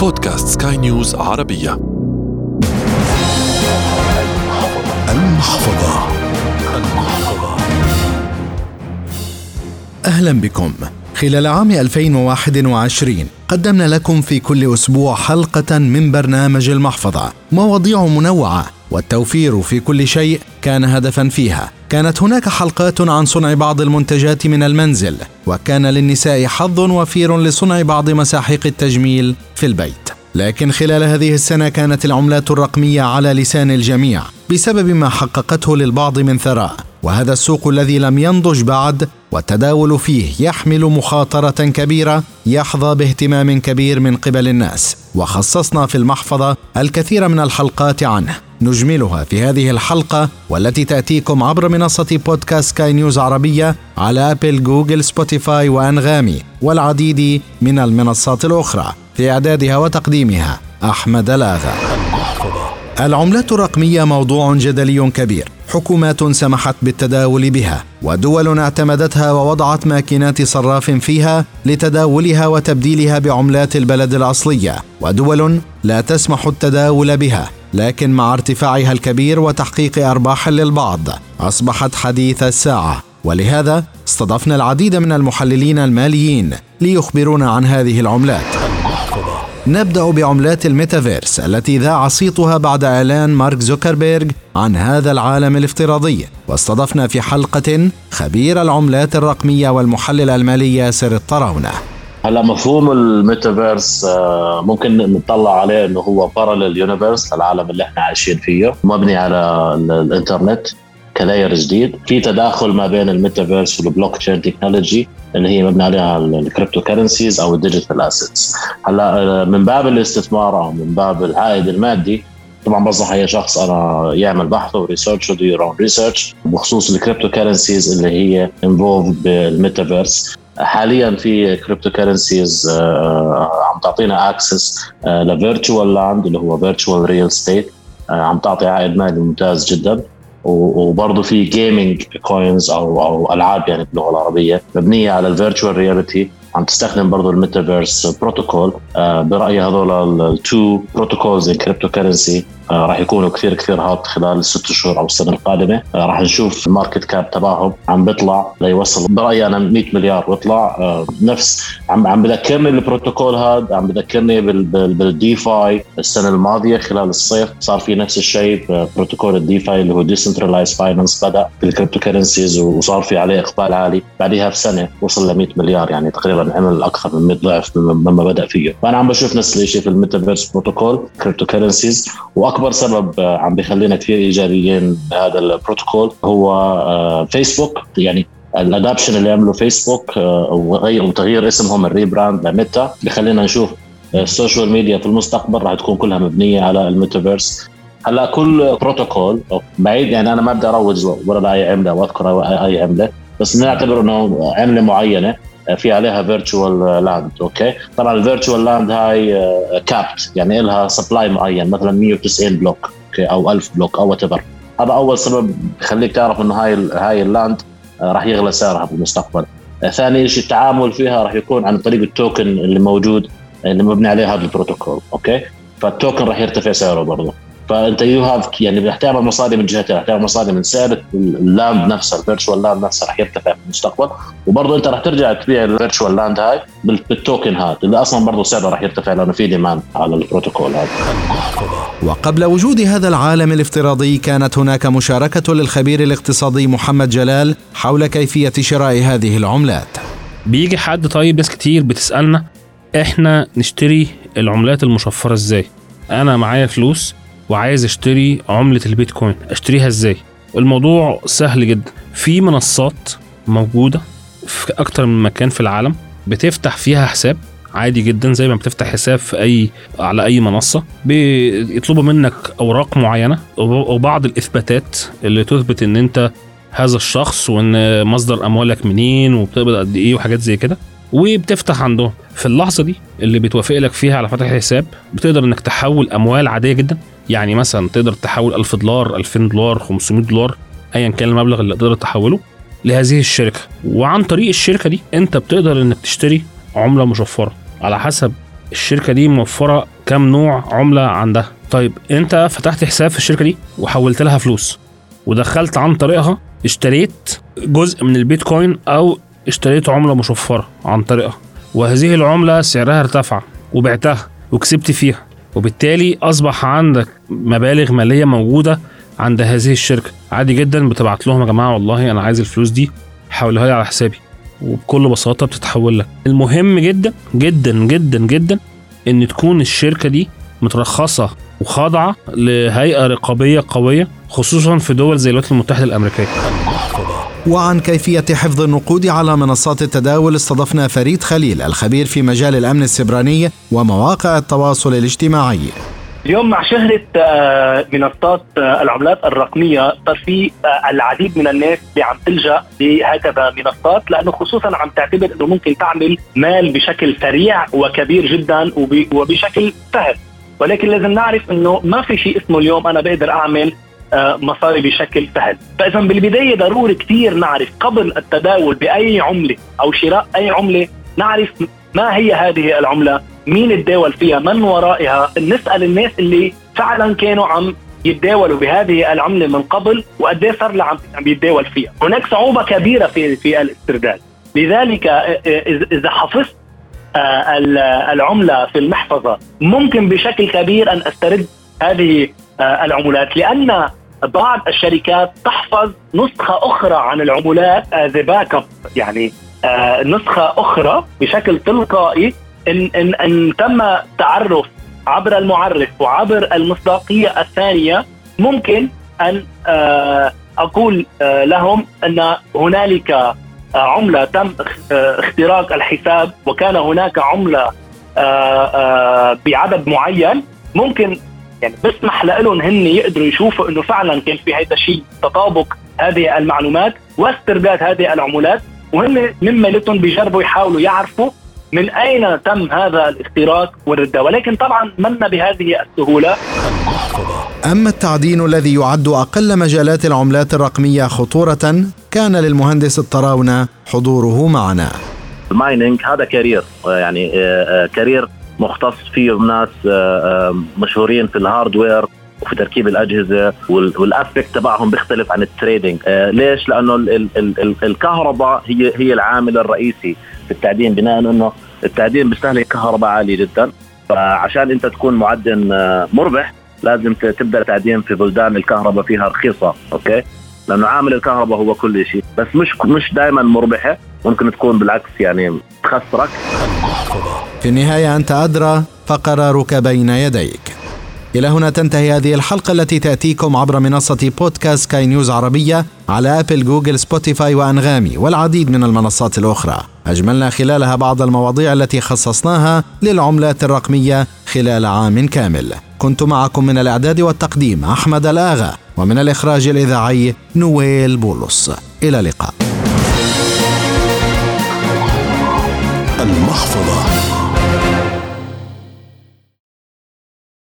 بودكاست سكاي نيوز عربية. المحفظة. المحفظة أهلا بكم. خلال عام 2021 قدمنا لكم في كل أسبوع حلقة من برنامج المحفظة. مواضيع منوعة والتوفير في كل شيء كان هدفا فيها. كانت هناك حلقات عن صنع بعض المنتجات من المنزل وكان للنساء حظ وفير لصنع بعض مساحيق التجميل في البيت. لكن خلال هذه السنة كانت العملات الرقمية على لسان الجميع بسبب ما حققته للبعض من ثراء. وهذا السوق الذي لم ينضج بعد والتداول فيه يحمل مخاطرة كبيرة يحظى باهتمام كبير من قبل الناس. وخصصنا في المحفظة الكثير من الحلقات عنه. نجملها في هذه الحلقة والتي تأتيكم عبر منصة بودكاست سكاي نيوز عربية على أبل جوجل سبوتيفاي وأنغامي. والعديد من المنصات الأخرى في إعدادها وتقديمها أحمد لاغا العملات الرقمية موضوع جدلي كبير. حكومات سمحت بالتداول بها ودول اعتمدتها ووضعت ماكينات صراف فيها لتداولها وتبديلها بعملات البلد الأصلية ودول لا تسمح التداول بها لكن مع ارتفاعها الكبير وتحقيق أرباح للبعض أصبحت حديث الساعة. ولهذا استضفنا العديد من المحللين الماليين ليخبرونا عن هذه العملات. نبدأ بعملات الميتافيرس التي ذاع صيتها بعد إعلان مارك زوكربيرج عن هذا العالم الافتراضي. واستضفنا في حلقة خبير العملات الرقمية والمحلل المالي ياسر الطراونة. هلا مفهوم الميتافيرس آه، ممكن نطلع عليه إنه هو parallel universe للعالم اللي إحنا عايشين فيه مبني على الإنترنت. ك layer جديد. في تداخل ما بين الميتافيرس وال blockchain technology اللي هي مبني عليها ال crypto currencies أو ال digital assets هلا آه، من باب الاستثمار أو من باب العائد المادي طبعا بنصح أي شخص أنا يعمل بحث و research و do your research بخصوص ال crypto currencies اللي هي involved بالميتافيرس. حاليا في crypto currencies عم تعطينا access ل virtual land اللي هو virtual real estate عم تعطي عائد مالي ممتاز جدا. وبرضه في gaming coins أو أو ألعاب يعني باللغة العربية مبنية على ال virtual reality عم تستخدم برضه الميتافيرس بروتوكول برأيي هذول ال two protocols in crypto currency آه، راح يكونوا كثير كثير hot خلال الست شهور أو السنة القادمة. آه، راح نشوف ال market cap تبعهم عم بيطلع ليوصل برأيي أنا 100 مليار ويطلع. آه، نفس عم عم بذكرني البروتوكول هذا عم بذكرني بال DeFi السنة الماضية خلال الصيف. صار في نفس الشيء بروتوكول ال DeFi اللي هو decentralized finance بدأ بال crypto currencies وصار في عليه إقبال عالي. بعدها بسنة وصل ل 100 مليار يعني تقريبا عمل أكثر من 100 ضعف مما بدأ فيه. فأنا عم بشوف نفس الشيء في الميتافيرس بروتوكول crypto currencies وأكبر سبب عم بيخلينا كثير إيجابيين بهذا البروتوكول هو فيسبوك آه، يعني ال adoption اللي عمله فيسبوك آه، وتغيير اسمهم ال rebrand لميتا. بخلينا نشوف ال social media في المستقبل راح تكون كلها مبنية على الميتافيرس. هلأ كل بروتوكول بعيد يعني أنا ما بدي أروج ولا لأي عملة وأذكر أي عملة بس نعتبر إنه عملة معينة. في عليها virtual land okay؟ طبعا ال virtual land هاي capped uh, يعني لها supply معين مثلا 190 block okay؟ أو 1000 block أو what هذا أول سبب بخليك تعرف إنه هاي هاي ال land uh, راح يغلى سعرها في المستقبل uh, ثاني شيء التعامل فيها راح يكون عن طريق ال token اللي موجود اللي مبني عليه هذا البروتوكول okay؟ فال token راح يرتفع سعره برضه. فأنت you have يعني رح تعمل مصاري من جهتين رح تعمل مصاري من سعر ال land نفسها ال virtual land نفسها رح يرتفع في المستقبل. وبرضه أنت رح ترجع تبيع ال virtual land هاي بال token هذا اللي أصلا برضه سعره رح يرتفع لأنه في demand على البروتوكول هذا وقبل وجود هذا العالم الافتراضي كانت هناك مشاركة للخبير الاقتصادي محمد جلال حول كيفية شراء هذه العملات. بيجي حد طيب ناس كتير بتسألنا إحنا نشتري العملات المشفرة إزاي؟ أنا معايا فلوس وعايز اشتري عملة البيتكوين. اشتريها إزاي؟ الموضوع سهل جدا. في منصات موجودة في أكتر من مكان في العالم بتفتح فيها حساب عادي جدا زي ما بتفتح حساب في أي على أي منصة. بيطلبوا منك أوراق معينة وبعض الإثباتات اللي تثبت إن أنت هذا الشخص وإن مصدر أموالك منين وبتقبض قد إيه وحاجات زي كده. وبتفتح عندهم في اللحظة دي اللي بتوافق لك فيها على فتح الحساب بتقدر إنك تحول أموال عادية جدا. يعني مثلا تقدر تحول 1000 دولار 2000 دولار 500 دولار ايا كان المبلغ اللي تقدر تحوله لهذه الشركة. وعن طريق الشركة دي أنت بتقدر إنك تشتري عملة مشفرة. على حسب الشركة دي موفرة كام نوع عملة عندها. طيب أنت فتحت حساب في الشركة دي وحولت لها فلوس ودخلت عن طريقها اشتريت جزء من البيتكوين أو اشتريت عملة مشفرة عن طريقها وهذه العملة سعرها ارتفع وبعتها وكسبت فيها وبالتالي أصبح عندك مبالغ مالية موجودة عند هذه الشركة. عادي جدا بتبعت لهم يا جماعة والله أنا عايز الفلوس دي حولها لي على حسابي. وبكل بساطة بتتحول لك. المهم جدا جدا جدا جدا إن تكون الشركة دي مترخصة وخاضعة لهيئة رقابية قوية خصوصا في دول زي الولايات المتحدة الأمريكية. وعن كيفية حفظ النقود على منصات التداول استضفنا فريد خليل الخبير في مجال الأمن السبراني ومواقع التواصل الاجتماعي. اليوم مع شهرة آه، منصات آه، العملات الرقمية صار في آه، العديد من الناس اللي عم تلجأ لهكذا منصات لأنه خصوصا عم تعتبر أنه ممكن تعمل مال بشكل سريع وكبير جدا وبشكل سهل. ولكن لازم نعرف أنه ما في شيء اسمه اليوم أنا بقدر أعمل مصاري بشكل سهل. فإذا بالبداية ضروري كثير نعرف قبل التداول بأي عملة أو شراء أي عملة نعرف ما هي هذه العملة مين تداول فيها من ورائها نسأل الناس اللي فعلا كانوا عم يتداولوا بهذه العملة من قبل وقد إيه صار عم يتداول فيها. هناك صعوبة كبيرة في في الاسترداد. لذلك اذا حفظت العملة في المحفظة ممكن بشكل كبير أن أسترد هذه العملات. لأن بعض الشركات تحفظ نسخة أخرى عن العملات the backup يعني نسخة أخرى بشكل تلقائي إن إن إن تم تعرف عبر المعرف وعبر المصداقية الثانية ممكن أن آه، أقول آه، لهم أن هنالك آه، عملة تم اختراق الحساب وكان هناك عملة بعدد معين ممكن يعني بسمح لهم هن يقدروا يشوفوا إنه فعلا كان في هذا الشيء تطابق هذه المعلومات واسترداد هذه العملات وهن مما لتهم بيجربوا يحاولوا يعرفوا من أين تم هذا الاختراق والردة. ولكن طبعا من بهذه السهولة. أما التعدين الذي يعد أقل مجالات العملات الرقمية خطورة كان للمهندس الطراونة حضوره معنا. ال mining هذا career يعني آه، آه، career مختص فيه ناس آه، مشهورين في ال hardware وفي تركيب الأجهزة وال aspect تبعهم بيختلف عن ال trading ليش؟ لأنه الكهرباء هي هي العامل الرئيسي في التعدين بناء إنه التعدين بيستهلك كهرباء عالية جدا. فعشان أنت تكون معدن آه، مربح لازم تبدأ تعدين في بلدان الكهرباء فيها رخيصة okay؟ لأنه عامل الكهرباء هو كل شيء. بس مش مش دائما مربحة ممكن تكون بالعكس يعني تخسرك. في النهاية أنت أدرى فقرارك بين يديك. إلى هنا تنتهي هذه الحلقة التي تأتيكم عبر منصة بودكاست سكاي نيوز عربية على أبل جوجل سبوتيفاي وأنغامي والعديد من المنصات الأخرى. أجملنا خلالها بعض المواضيع التي خصصناها للعملات الرقمية خلال عام كامل. كنت معكم من الإعداد والتقديم أحمد الآغا ومن الإخراج الإذاعي نويل بولس. إلى اللقاء.